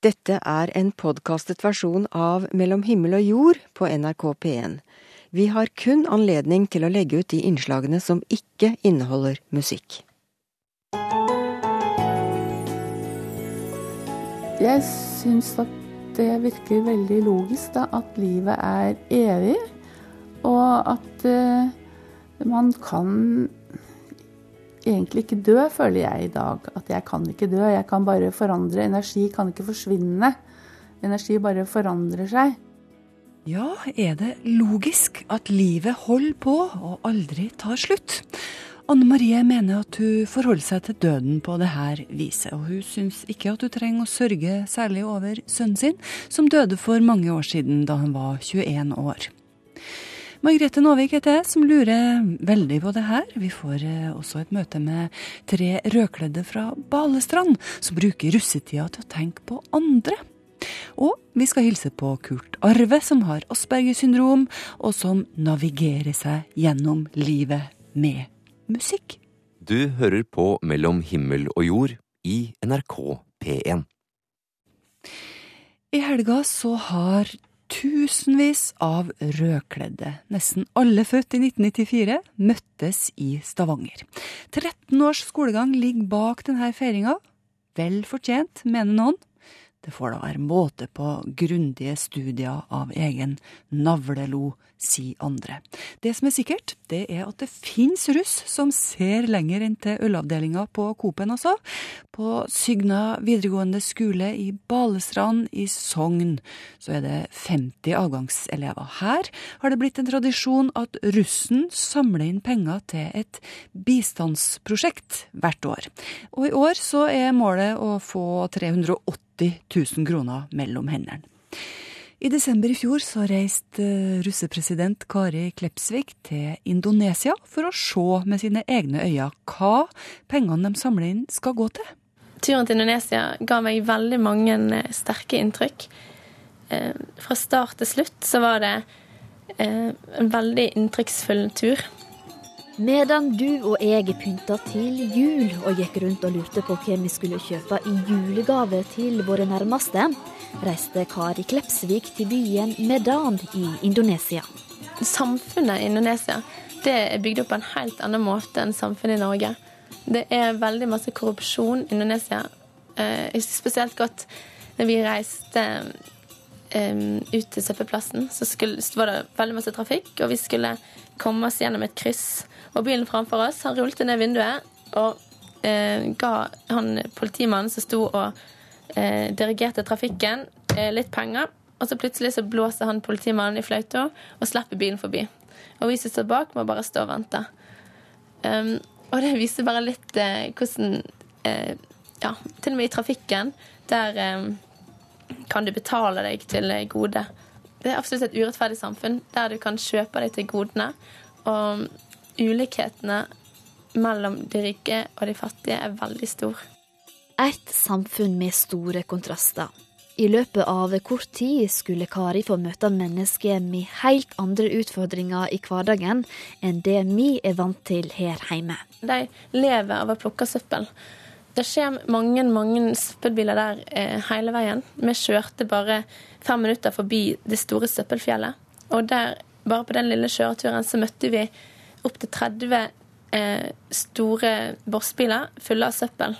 Dette er en podkastet versjon av Mellom himmel og jord på NRK P1. Vi har kun anledning til å legge ut de innslagene som ikke inneholder musikk. Jeg syns at det virker veldig logisk da, at livet er evig, og at uh, man kan egentlig ikke dø, føler jeg i dag. At jeg kan ikke dø. Jeg kan bare forandre. Energi kan ikke forsvinne. Energi bare forandrer seg. Ja, er det logisk at livet holder på og aldri tar slutt? Anne Marie mener at hun forholder seg til døden på dette viset, og hun syns ikke at hun trenger å sørge særlig over sønnen sin, som døde for mange år siden da han var 21 år. Margrethe Nåvik heter jeg, som lurer veldig på det her. Vi får eh, også et møte med tre rødkledde fra Balestrand, som bruker russetida til å tenke på andre. Og vi skal hilse på Kurt Arve, som har Aspergers syndrom, og som navigerer seg gjennom livet med musikk. Du hører på Mellom himmel og jord i NRK P1. I helga så har Tusenvis av rødkledde, nesten alle født i 1994, møttes i Stavanger. 13 års skolegang ligger bak denne feiringa. Vel fortjent, mener noen. Det får da være måte på grundige studier av egen navlelo, si andre. Det som er sikkert, det er at det fins russ som ser lenger enn til ølavdelinga på Coop-en, altså. På Sygna videregående skole i Balestrand i Sogn så er det 50 avgangselever. Her har det blitt en tradisjon at russen samler inn penger til et bistandsprosjekt hvert år. Og i år så er målet å få 380 80 000 kroner mellom hendene. I desember i fjor så reiste eh, russepresident Kari Klepsvik til Indonesia for å se med sine egne øyne hva pengene de samler inn, skal gå til. Turen til Indonesia ga meg veldig mange eh, sterke inntrykk. Eh, fra start til slutt så var det en veldig inntrykksfull tur. Medan du og jeg pynta til jul og gikk rundt og lurte på hva vi skulle kjøpe i julegave til våre nærmeste, reiste Kari Klepsvik til byen Medan i Indonesia. Samfunnet i Indonesia det er bygd opp på en helt annen måte enn samfunnet i Norge. Det er veldig masse korrupsjon i Indonesia. Eh, jeg husker spesielt godt når vi reiste um, ut til søppelplassen, så, så var det veldig masse trafikk, og vi skulle komme oss gjennom et kryss og bilen framfor oss, han rullte ned vinduet og eh, ga han politimannen som sto og eh, dirigerte trafikken, eh, litt penger. Og så plutselig så blåser han politimannen i fløyta og slipper bilen forbi. Og vi som står bak, må bare stå og vente. Um, og det viser bare litt eh, hvordan eh, Ja, til og med i trafikken, der eh, kan du betale deg til gode. Det er absolutt et urettferdig samfunn der du kan kjøpe deg til godene. Og ulikhetene mellom de rike og de fattige er veldig stor. Et samfunn med store kontraster. I løpet av kort tid skulle Kari få møte mennesker med helt andre utfordringer i hverdagen enn det vi er vant til her hjemme. De lever av å plukke søppel. Det skjer mange mange søppelbiler der eh, hele veien. Vi kjørte bare fem minutter forbi det store søppelfjellet. Og der, bare på den lille kjøreturen så møtte vi opptil 30 eh, store bossbiler fulle av søppel.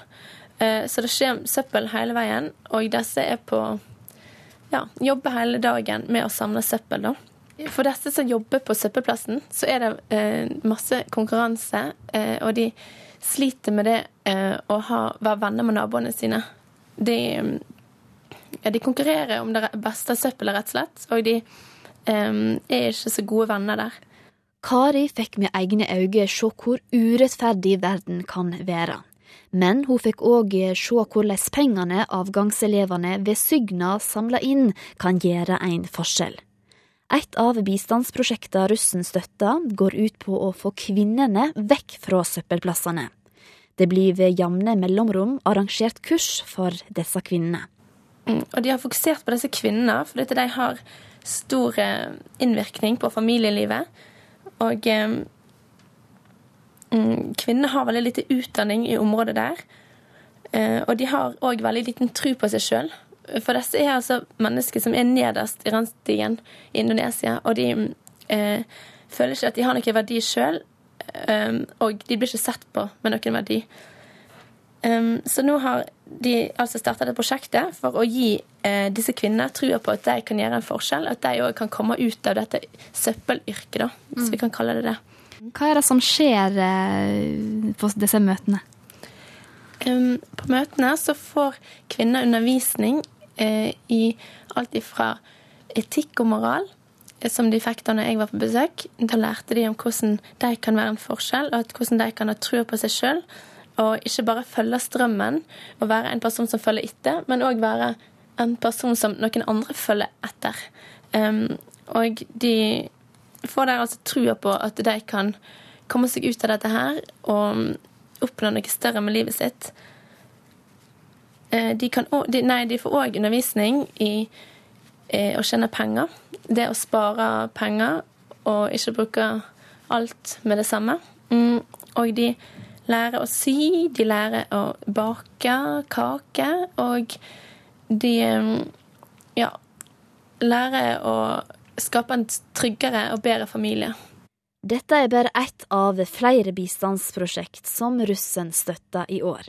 Eh, så det skjer søppel hele veien, og disse er på ja, jobber hele dagen med å samle søppel. da. For disse som jobber på søppelplassen, så er det eh, masse konkurranse, eh, og de sliter med det eh, å ha, være venner med naboene sine. De, ja, de konkurrerer om det beste søppelet, rett og slett, og de eh, er ikke så gode venner der. Kari fikk med egne øyne se hvor urettferdig verden kan være. Men hun fikk òg se hvordan pengene avgangselevene ved Sygna samla inn, kan gjøre en forskjell. Et av bistandsprosjektene russen støtter, går ut på å få kvinnene vekk fra søppelplassene. Det blir ved jevne mellomrom arrangert kurs for disse kvinnene. Mm, og de har fokusert på disse kvinnene fordi de har stor eh, innvirkning på familielivet. Og eh, kvinner har veldig lite utdanning i området der. Eh, og de har òg veldig liten tro på seg sjøl. for disse er altså mennesker som er nederst i randstigen i Indonesia, og de eh, føler ikke at de har noen verdi sjøl, um, og de blir ikke sett på med noen verdi. Um, så nå har de altså starta det prosjektet for å gi eh, disse kvinnene trua på at de kan gjøre en forskjell, at de òg kan komme ut av dette søppelyrket, da, hvis mm. vi kan kalle det det. Hva er det som skjer eh, på disse møtene? Um, på møtene så får kvinner undervisning eh, i alt ifra etikk og moral, eh, som de fikk da når jeg var på besøk. Da lærte de om hvordan de kan være en forskjell, og hvordan de kan ha trua på seg sjøl og ikke bare følge strømmen og være en person som følger etter, men òg være en person som noen andre følger etter. Um, og de får der altså trua på at de kan komme seg ut av dette her og oppnå noe større med livet sitt. Eh, de, kan, de, nei, de får òg undervisning i eh, å tjene penger. Det å spare penger og ikke bruke alt med det samme. Mm, og de lærer å sy, de lærer å bake kake, og de ja, lærer å skape en tryggere og bedre familie. Dette er bare ett av flere bistandsprosjekt som russen støtter i år.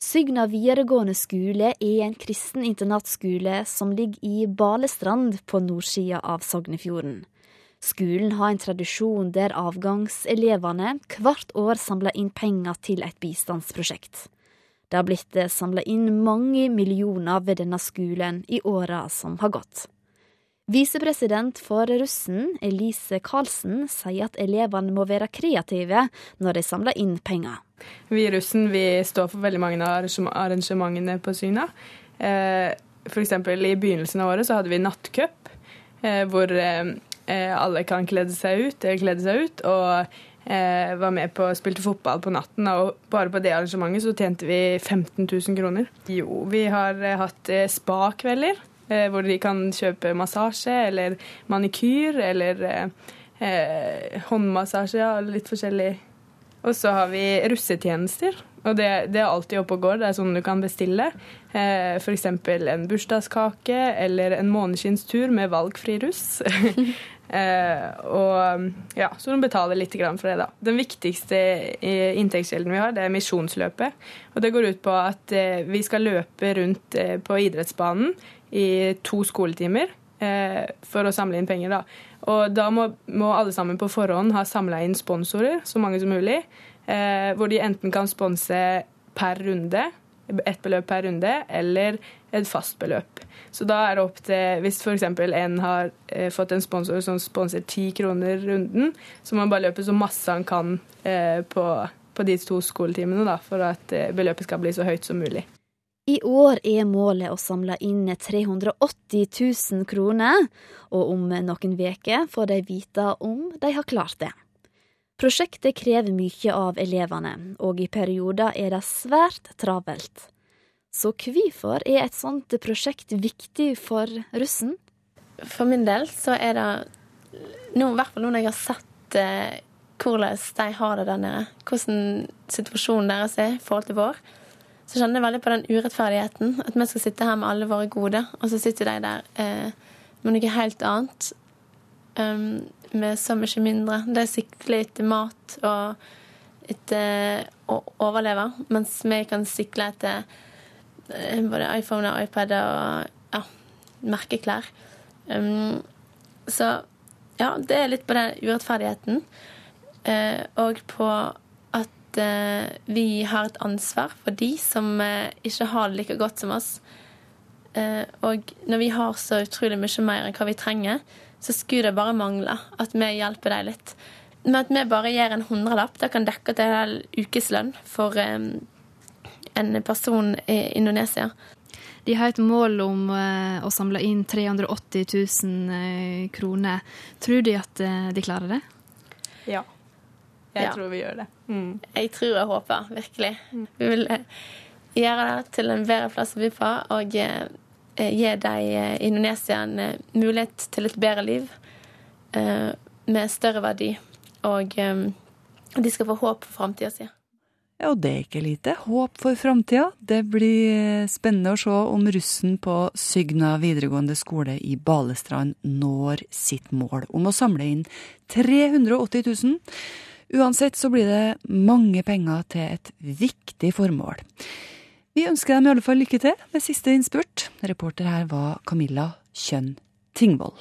Sygna videregående skole er en kristen internatskole som ligger i Balestrand på nordsida av Sognefjorden. Skolen har en tradisjon der avgangselevene hvert år samler inn penger til et bistandsprosjekt. Det har blitt samla inn mange millioner ved denne skolen i åra som har gått. Visepresident for russen, Elise Karlsen, sier at elevene må være kreative når de samler inn penger. Vi i russen vi står for veldig mange av arrangementene på Syna. Eh, F.eks. i begynnelsen av året så hadde vi nattcup, eh, hvor eh, Eh, alle kan kledde seg ut, kledde seg ut, og eh, var med på spilte fotball på natten. Og bare på det arrangementet så tjente vi 15 000 kroner. Jo, vi har eh, hatt spa-kvelder hvor de kan kjøpe massasje eller manikyr eller eh, håndmassasje, ja, litt forskjellig. Og så har vi russetjenester. Og det, det, er alltid oppe og går. Det er sånn du kan bestille. Eh, F.eks. en bursdagskake eller en måneskinnstur med valgfri russ. Eh, og ja, Så de betaler litt for det, da. Den viktigste eh, inntektskilden vi har, det er misjonsløpet. Og det går ut på at eh, vi skal løpe rundt på idrettsbanen i to skoletimer for å samle inn penger, da. Og da må, må alle sammen på forhånd ha samla inn sponsorer, så mange som mulig. Hvor de enten kan sponse per runde, ett beløp per runde, eller et fast beløp. Så da er det opp til Hvis f.eks. en har eh, fått en sponsor som sponser ti kroner runden, så må han bare løpe så masse han kan eh, på, på, de to skoletimene da, for at eh, beløpet skal bli så høyt som mulig. I år er målet å samle inn 380 000 kroner, og om noen uker får de vite om de har klart det. Prosjektet krever mye av elevene, og i perioder er det svært travelt. Så hvorfor er et sånt prosjekt viktig for russen? For min del så er det nå, i hvert fall nå når jeg har sett eh, hvordan de har det der nede, hvordan situasjonen deres er i forhold til vår, så kjenner jeg veldig på den urettferdigheten. At vi skal sitte her med alle våre gode, og så sitter de der eh, med noe helt annet. Um, med så mye mindre. De sikler etter mat og etter å overleve, mens vi kan sikle etter Eh, både iPhone og iPad og ja, merkeklær. Um, så ja, det er litt på den urettferdigheten. Uh, og på at uh, vi har et ansvar for de som uh, ikke har det like godt som oss. og når vi har så utrolig mye mer enn hva vi trenger, så skulle det bare mangle at vi hjelper deg litt. Men at vi bare gir en hundrelapp, det kan dekke til en hel ukeslønn for en person i Indonesia. De har et mål om uh, å samle inn 380 000 uh, kroner. Tror de at uh, de klarer det? Ja. Jeg ja. tror vi gjør det. Mm. Jeg tror og håper, virkelig. Vi vil gjøre det til en bedre plass å bo på og gi de indonesierne mulighet til et bedre liv med større verdi. Og de skal få håp for framtida si. Ja, og det er ikke lite håp for framtida. Det blir spennende å se om russen på Sygna videregående skole i Balestrand når sitt mål om å samle inn 380 000. Uansett så blir det mange penger til et viktig formål. Vi ønsker dem i alle fall lykke til med siste innspurt. Reporter her var Camilla Kjønn Tingvoll.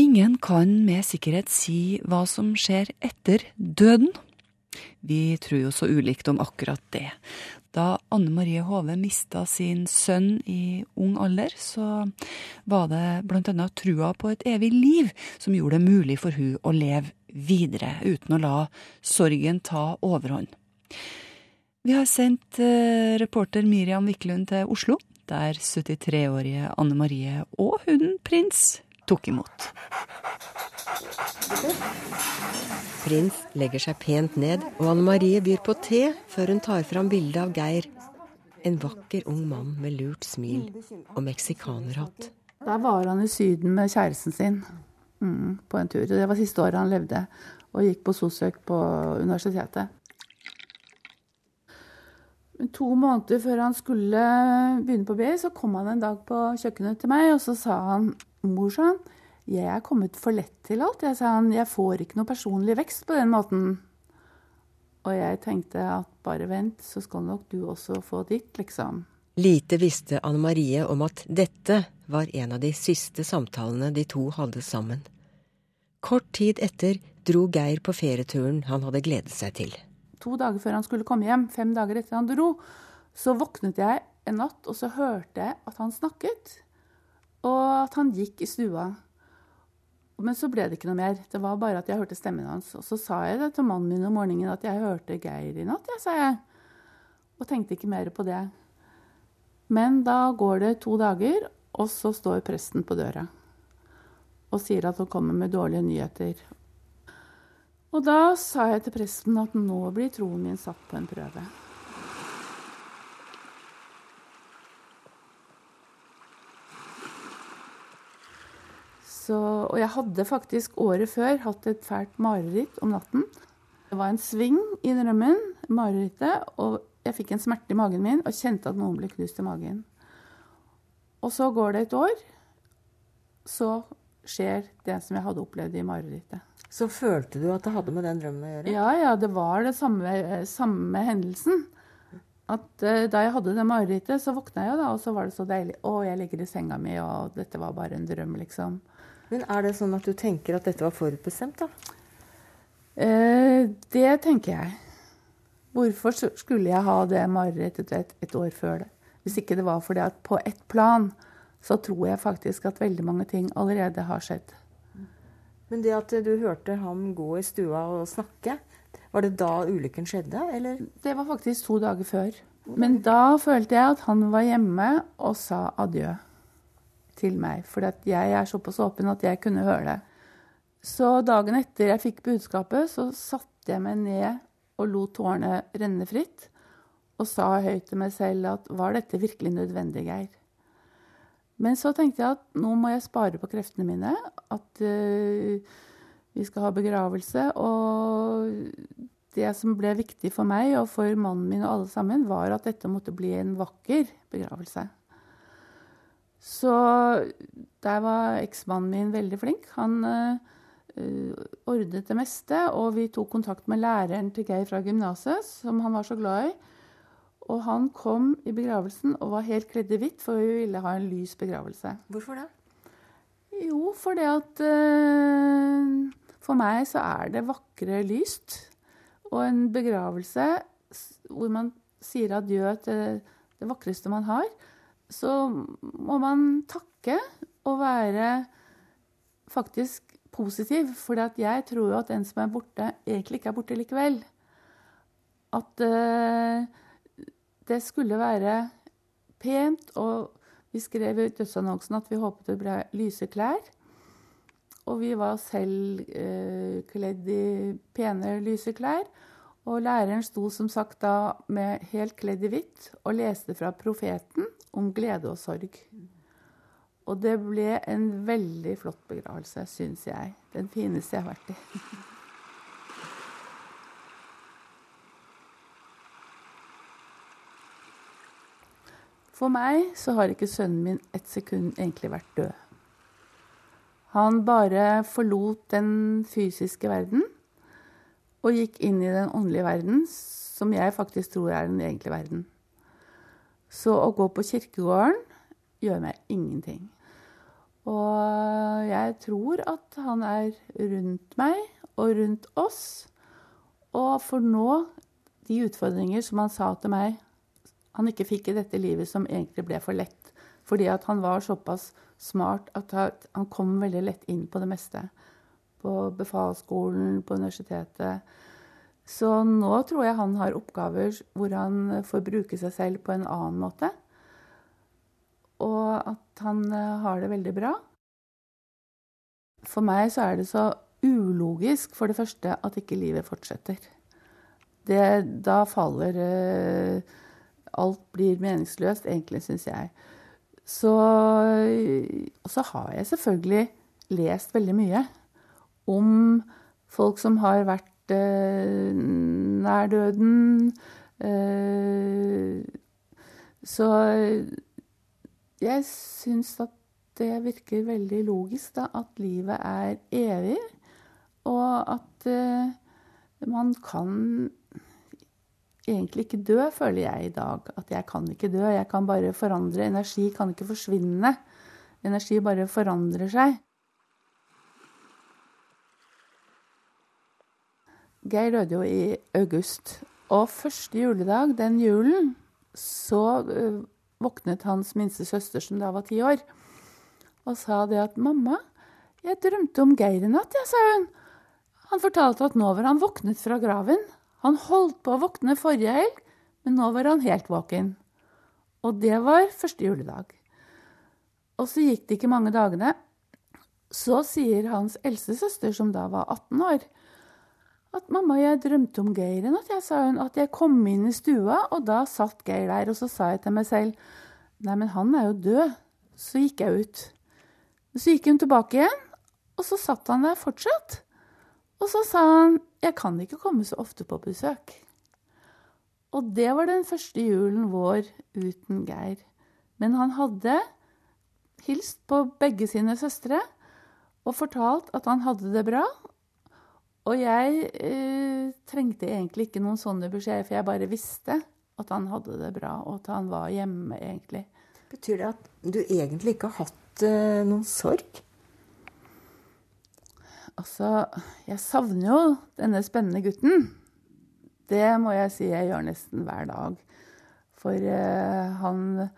Ingen kan med sikkerhet si hva som skjer etter døden. Vi tror jo så ulikt om akkurat det. Da Anne Marie Hove mista sin sønn i ung alder, så var det blant annet trua på et evig liv som gjorde det mulig for hun å leve videre, uten å la sorgen ta overhånd. Vi har sendt eh, reporter Miriam Wiklund til Oslo, der 73-årige Anne Marie og hunden Prins tok imot. Prins legger seg pent ned, og Anne Marie byr på te før hun tar fram bildet av Geir. En vakker ung mann med lurt smil og meksikanerhatt. Der var han i Syden med kjæresten sin mm, på en tur. Det var siste året han levde og gikk på SOSØK på universitetet. To måneder før han skulle begynne på BI, så kom han en dag på kjøkkenet til meg, og så sa han Mor, sa han, jeg er kommet for lett til alt. Jeg sa han, jeg får ikke noe personlig vekst på den måten. Og jeg tenkte at bare vent, så skal nok du også få ditt, liksom. Lite visste Anne Marie om at dette var en av de siste samtalene de to hadde sammen. Kort tid etter dro Geir på ferieturen han hadde gledet seg til. To dager før han skulle komme hjem, fem dager etter han dro, så våknet jeg en natt, og så hørte jeg at han snakket. Og at han gikk i stua. Men så ble det ikke noe mer. Det var bare at jeg hørte stemmen hans. Og så sa jeg det til mannen min om morgenen at jeg hørte Geir i natt, jeg, sa jeg. Og tenkte ikke mer på det. Men da går det to dager, og så står presten på døra og sier at han kommer med dårlige nyheter. Og da sa jeg til presten at nå blir troen min satt på en prøve. Så, og jeg hadde faktisk året før hatt et fælt mareritt om natten. Det var en sving i drømmen, marerittet, og jeg fikk en smerte i magen min og kjente at noen ble knust i magen. Og så går det et år, så skjer det som jeg hadde opplevd i marerittet. Så følte du at det hadde med den drømmen å gjøre? Ja, ja, det var det samme, samme hendelsen. At uh, Da jeg hadde det marerittet, så våkna jeg, da, og så var det så deilig. Å, jeg ligger i senga mi, og dette var bare en drøm, liksom. Men er det sånn at du tenker at dette var forutbestemt, da? Uh, det tenker jeg. Hvorfor skulle jeg ha det marerittet et, et år før det? Hvis ikke det var fordi at på ett plan så tror jeg faktisk at veldig mange ting allerede har skjedd. Men det at du hørte ham gå i stua og snakke, var det da ulykken skjedde, eller? Det var faktisk to dager før. Men da følte jeg at han var hjemme og sa adjø til meg. For jeg er såpass åpen at jeg kunne høre det. Så dagen etter jeg fikk budskapet, så satte jeg meg ned og lot tårene renne fritt. Og sa høyt til meg selv at var dette virkelig nødvendig, Geir? Men så tenkte jeg at nå må jeg spare på kreftene mine. At uh, vi skal ha begravelse. Og det som ble viktig for meg og for mannen min og alle sammen, var at dette måtte bli en vakker begravelse. Så der var eksmannen min veldig flink. Han uh, ordnet det meste, og vi tok kontakt med læreren til Geir fra gymnaset, som han var så glad i. Og han kom i begravelsen og var helt kledd i hvitt, for vi ville ha en lys begravelse. Hvorfor det? Jo, fordi at uh, For meg så er det vakre lyst. Og en begravelse hvor man sier adjø til det vakreste man har, så må man takke og være faktisk positiv. For jeg tror jo at den som er borte, egentlig ikke er borte likevel. At uh, det skulle være pent, og vi skrev i dødsannonsen at vi håpet det ble lyse klær. Og vi var selv eh, kledd i pene, lyse klær. Og læreren sto som sagt da med helt kledd i hvitt og leste fra profeten om glede og sorg. Og det ble en veldig flott begravelse, syns jeg. Den fineste jeg har vært i. For meg så har ikke sønnen min et sekund egentlig vært død. Han bare forlot den fysiske verden og gikk inn i den åndelige verden, som jeg faktisk tror er den egentlige verden. Så å gå på kirkegården gjør meg ingenting. Og jeg tror at han er rundt meg og rundt oss. Og for nå, de utfordringer som han sa til meg han ikke fikk i dette livet, som egentlig ble for lett. Fordi at han var såpass smart at han kom veldig lett inn på det meste. På befalsskolen, på universitetet. Så nå tror jeg han har oppgaver hvor han får bruke seg selv på en annen måte. Og at han eh, har det veldig bra. For meg så er det så ulogisk, for det første, at ikke livet fortsetter. Det, da faller eh, Alt blir meningsløst, egentlig, syns jeg. Så Og så har jeg selvfølgelig lest veldig mye om folk som har vært eh, nær døden. Eh, så jeg syns at det virker veldig logisk da, at livet er evig, og at eh, man kan egentlig ikke dø, føler jeg i dag. At jeg kan ikke dø. Jeg kan bare forandre. Energi kan ikke forsvinne. Energi bare forandrer seg. Geir døde jo i august. Og første juledag den julen så uh, våknet hans minste søster, som da var ti år, og sa det at 'Mamma, jeg drømte om Geir i natt', jeg, sa hun. Han fortalte at nå var han våknet fra graven. Han holdt på å våkne forrige helg, men nå var han helt våken. Og det var første juledag. Og så gikk det ikke mange dagene. Så sier hans eldste søster, som da var 18 år, at 'mamma, jeg drømte om Geir i natt', jeg, sa hun. At jeg kom inn i stua, og da satt Geir der. Og så sa jeg til meg selv 'nei, men han er jo død'. Så gikk jeg ut. Så gikk hun tilbake igjen, og så satt han der fortsatt. Og så sa han 'jeg kan ikke komme så ofte på besøk'. Og det var den første julen vår uten Geir. Men han hadde hilst på begge sine søstre og fortalt at han hadde det bra, og jeg eh, trengte egentlig ikke noen sånne beskjeder, for jeg bare visste at han hadde det bra, og at han var hjemme, egentlig. Betyr det at du egentlig ikke har hatt eh, noen sorg? Altså, jeg savner jo denne spennende gutten. Det må jeg si jeg gjør nesten hver dag. For eh, han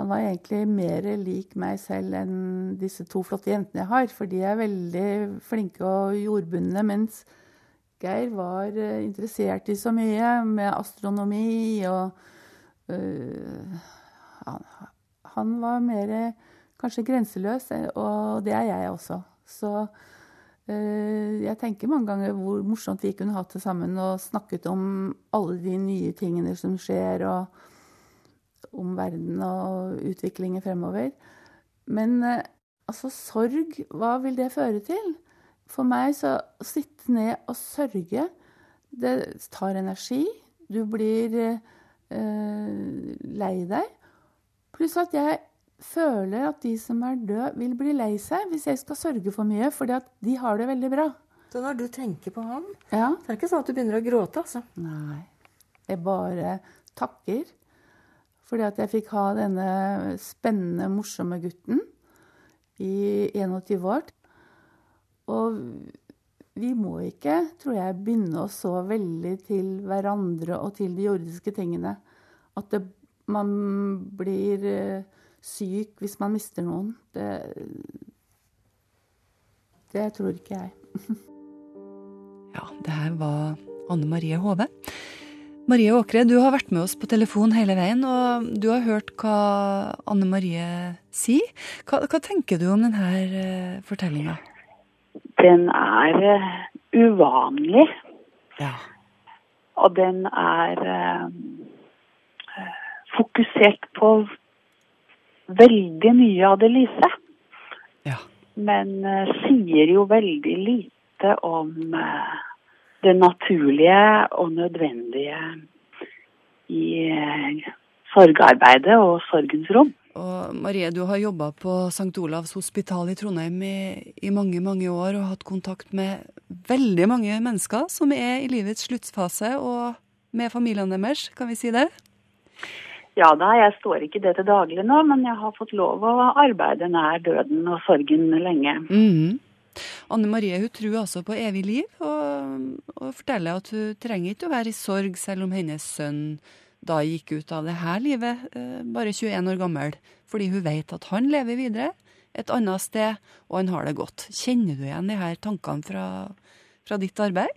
han var egentlig mer lik meg selv enn disse to flotte jentene jeg har. For de er veldig flinke og jordbundne, mens Geir var uh, interessert i så mye med astronomi og uh, han, han, var mer kanskje grenseløs, og det er jeg også. Så uh, jeg tenker mange ganger hvor morsomt vi kunne hatt det sammen og snakket om alle de nye tingene som skjer. og om verden og utviklingen fremover. Men eh, altså, sorg, hva vil det føre til? For meg så å sitte ned og sørge, det tar energi. Du blir eh, lei deg. Pluss at jeg føler at de som er døde, vil bli lei seg hvis jeg skal sørge for mye, fordi at de har det veldig bra. Så når du tenker på han, ja. så er det ikke sånn at du begynner å gråte, altså? Nei. Jeg bare takker. Fordi at jeg fikk ha denne spennende, morsomme gutten i 21 år. Og vi må ikke, tror jeg, begynne oss så veldig til hverandre og til de jordiske tingene. At det, man blir uh, syk hvis man mister noen. Det, det tror ikke jeg. ja, det her var Anne Marie Hove. Marie Åkre, du har vært med oss på telefon hele veien, og du har hørt hva Anne Marie sier. Hva, hva tenker du om denne uh, fortellinga? Den er uh, uvanlig. Ja. Og den er uh, fokusert på veldig mye av det lyse. Ja. Men sier jo veldig lite om det naturlige og nødvendige i sorgarbeidet og sorgens rom. Og Marie, du har jobba på St. Olavs hospital i Trondheim i, i, mange mange år og hatt kontakt med veldig mange mennesker som er i livets sluttfase, og med familiene deres, kan vi si det? Ja da, jeg står ikke det til daglig nå, men jeg har fått lov å arbeide nær døden og sorgen lenge. Mm. Anne Marie hun tror altså på evig liv, og, og, forteller at hun trenger ikke å være i sorg selv om hennes sønn da gikk ut av det her livet, eh, bare 21 år gammel, fordi hun vet at han lever videre et annet sted, og han har det godt. Kjenner du igjen de her tankene fra, fra ditt arbeid?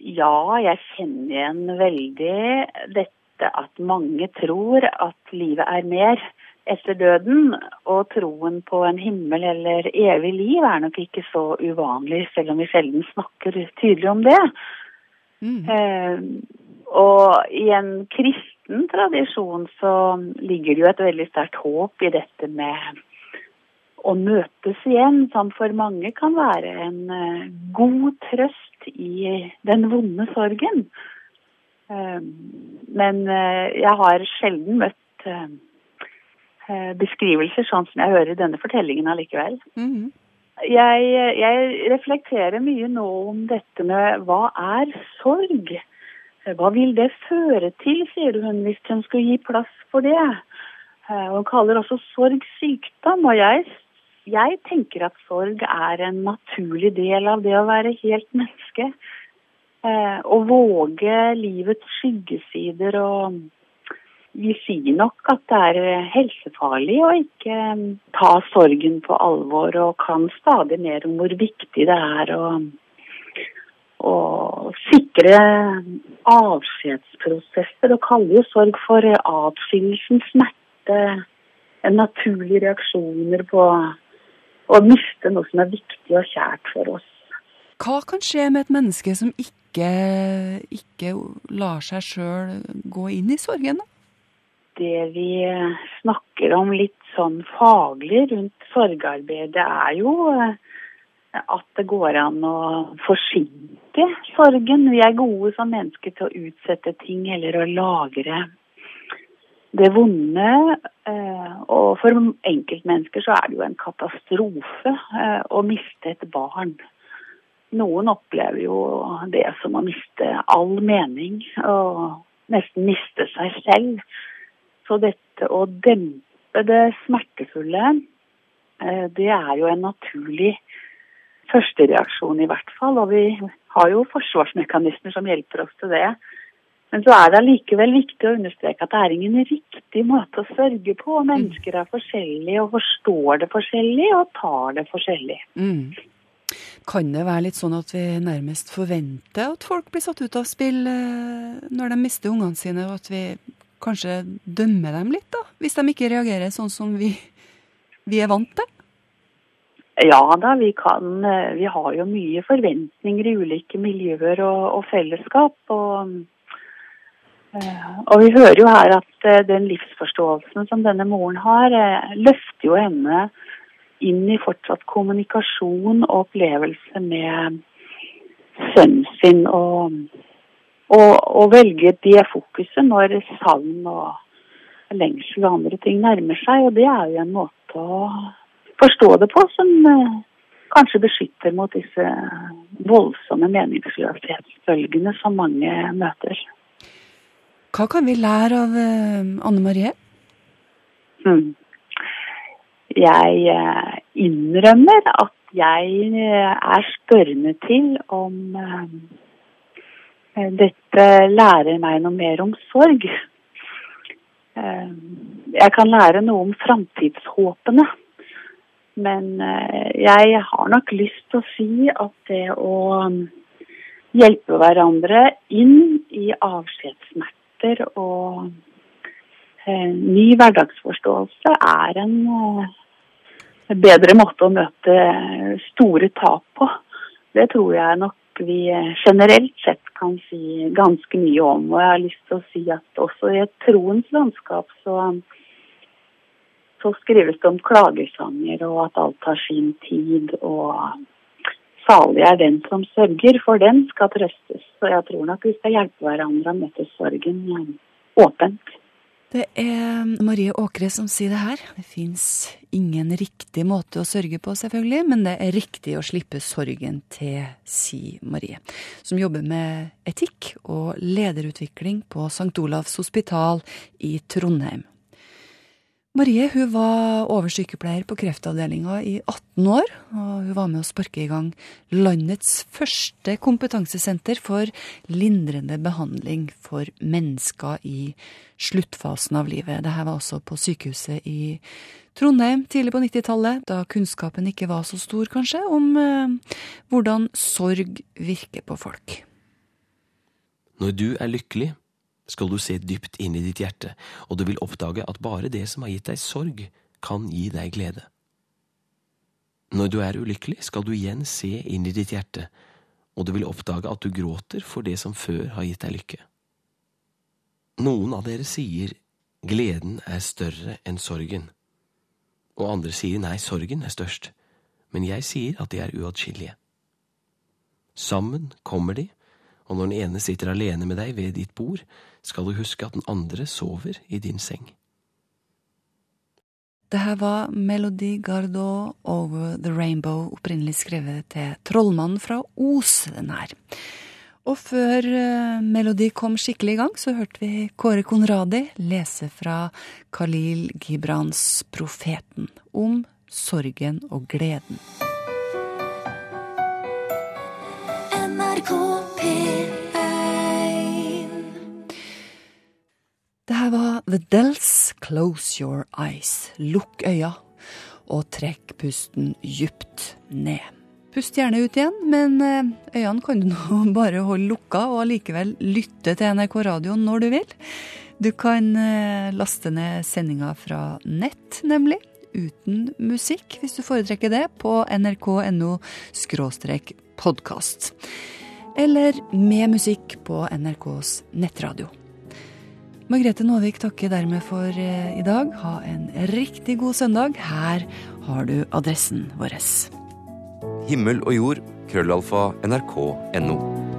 Ja, jeg kjenner igjen veldig dette at mange tror at livet er mer etter døden, og troen på en himmel eller evig liv er nok ikke så uvanlig, selv om vi sjelden snakker tydelig om det. Mm. Eh, og i en kristen tradisjon så ligger det jo et veldig sterkt håp i dette med å møtes igjen, som for mange kan være en uh, god trøst i den vonde sorgen. Ehm, men eh, jeg har sjelden møtt eh, eh, beskrivelser sånn som jeg hører i denne fortellingen allikevel. Mm -hmm. jeg, jeg, reflekterer mye nå om dette med hva er sorg? Hva vil det føre til, sier hun, hvis hun skulle gi plass for det? Hun kaller også sorg sykdom, og jeg, jeg tenker at sorg er en naturlig del av det å være helt menneske. Eh, å våge livets skyggesider og vi sier nok at det er helsefarlig å ikke eh, ta sorgen på alvor, og kan stadig mer om hvor viktig det er å, å sikre avskjedsprosesser. Og kaller jo sorg for atskillelsens smerte. En naturlig reaksjoner på å miste noe som er viktig og kjært for oss. Hva kan skje med et menneske som ikke ikke, ikke lar seg sjøl gå inn i sorgen? Det vi snakker om litt sånn faglig rundt sorgarbeid, det er jo eh, at det går an å forsinke sorgen. Vi er gode som mennesker til å utsette ting eller å lagre det vonde. Eh, og for enkeltmennesker så er det jo en katastrofe eh, å miste et barn. Noen opplever jo det som å miste all mening og nesten miste seg selv. Så dette å dempe det smertefulle, eh, det er jo en naturlig førstereaksjon i hvert fall. Og vi har jo forsvarsmekanismer som hjelper oss til det. Men så er det allikevel viktig å understreke at det er ingen riktig måte å sørge på. Mennesker er forskjellige og forstår det forskjellig og tar det forskjellig. Mm. Kan det være litt sånn at vi nærmest forventer at folk blir satt ut av spill eh, når de mister ungene sine, og at vi kanskje dømmer dem litt, da? Hvis de ikke reagerer sånn som vi, vi er vant til? Ja da, vi kan. Eh, vi har jo mye forventninger i ulike miljøer og, og fellesskap. Og, eh, og, vi hører jo her at den livsforståelsen som denne moren har, løfter jo henne inn i fortsatt kommunikasjon og opplevelse med sønnen sin. Og, og, og velge det fokuset når savn og lengsel og andre ting nærmer seg. Og det er jo en måte å forstå det på som eh, kanskje beskytter mot disse voldsomme meningsløshetsbølgene som mange møter. Hva kan vi lære av eh, Anne Marie? Mm jeg eh, innrømmer at jeg eh, er spørrende til om eh, dette lærer meg noe mer om sorg. Jeg kan lære noe om framtidshåpene. Men jeg har nok lyst til å si at det å hjelpe hverandre inn i avskjedssmerter og ny hverdagsforståelse er en bedre måte å møte store tap på. Det tror jeg nok vi generelt sett kan si ganske mye om. Og jeg har lyst til å si at også i et troens landskap så, så skrives det om klagesanger og at alt tar sin tid. Og salig er den som sørger, for den skal trøstes. Så jeg tror nok vi skal hjelpe hverandre å møte sorgen åpent. Det er Marie Åkre som sier det her. Det fins ingen riktig måte å sørge på, selvfølgelig, men det er riktig å slippe sorgen til, sier Marie, som jobber med etikk og lederutvikling på St. Olavs hospital i Trondheim. Marie hun var oversykepleier på kreftavdelinga i 18 år, og hun var med å sparke i gang landets første kompetansesenter for lindrende behandling for mennesker i sluttfasen av livet. Dette var også på sykehuset i Trondheim tidlig på 90-tallet, da kunnskapen ikke var så stor, kanskje, om eh, hvordan sorg virker på folk. Når du er lykkelig, skal du se dypt inn i ditt hjerte, og du vil oppdage at bare det som har gitt deg sorg, kan gi deg glede. Når du er ulykkelig, skal du igjen se inn i ditt hjerte, og du vil oppdage at du gråter for det som før har gitt deg lykke. Noen av dere sier gleden er større enn sorgen, og andre sier nei, sorgen er størst, men jeg sier at de er uatskillelige. Sammen kommer de, og når den ene sitter alene med deg ved ditt bord, skal du huske at den andre sover i din seng. Det her var Melody Gardot Over The Rainbow, opprinnelig skrevet til Trollmannen fra Os, den her. Og før uh, Melodi kom skikkelig i gang, så hørte vi Kåre Konradi lese fra Khalil Gibrans Profeten om sorgen og gleden. NRK P1. Det her var The Dells Close Your Eyes. Lukk øya og trekk pusten djupt ned. Pust gjerne ut igjen, men eh, øynene kan du nå bare holde lukka og allikevel lytte til NRK Radio når du vil. Du kan eh, laste ned sendinga fra nett, nemlig. Uten musikk, hvis du foretrekker det, på nrk.no podkast. Eller med musikk på NRKs nettradio. Margrethe Nåvik takker dermed for eh, i dag. Ha en riktig god søndag. Her har du adressen vår. Himmel og jord, krøllalfa, nrk.no.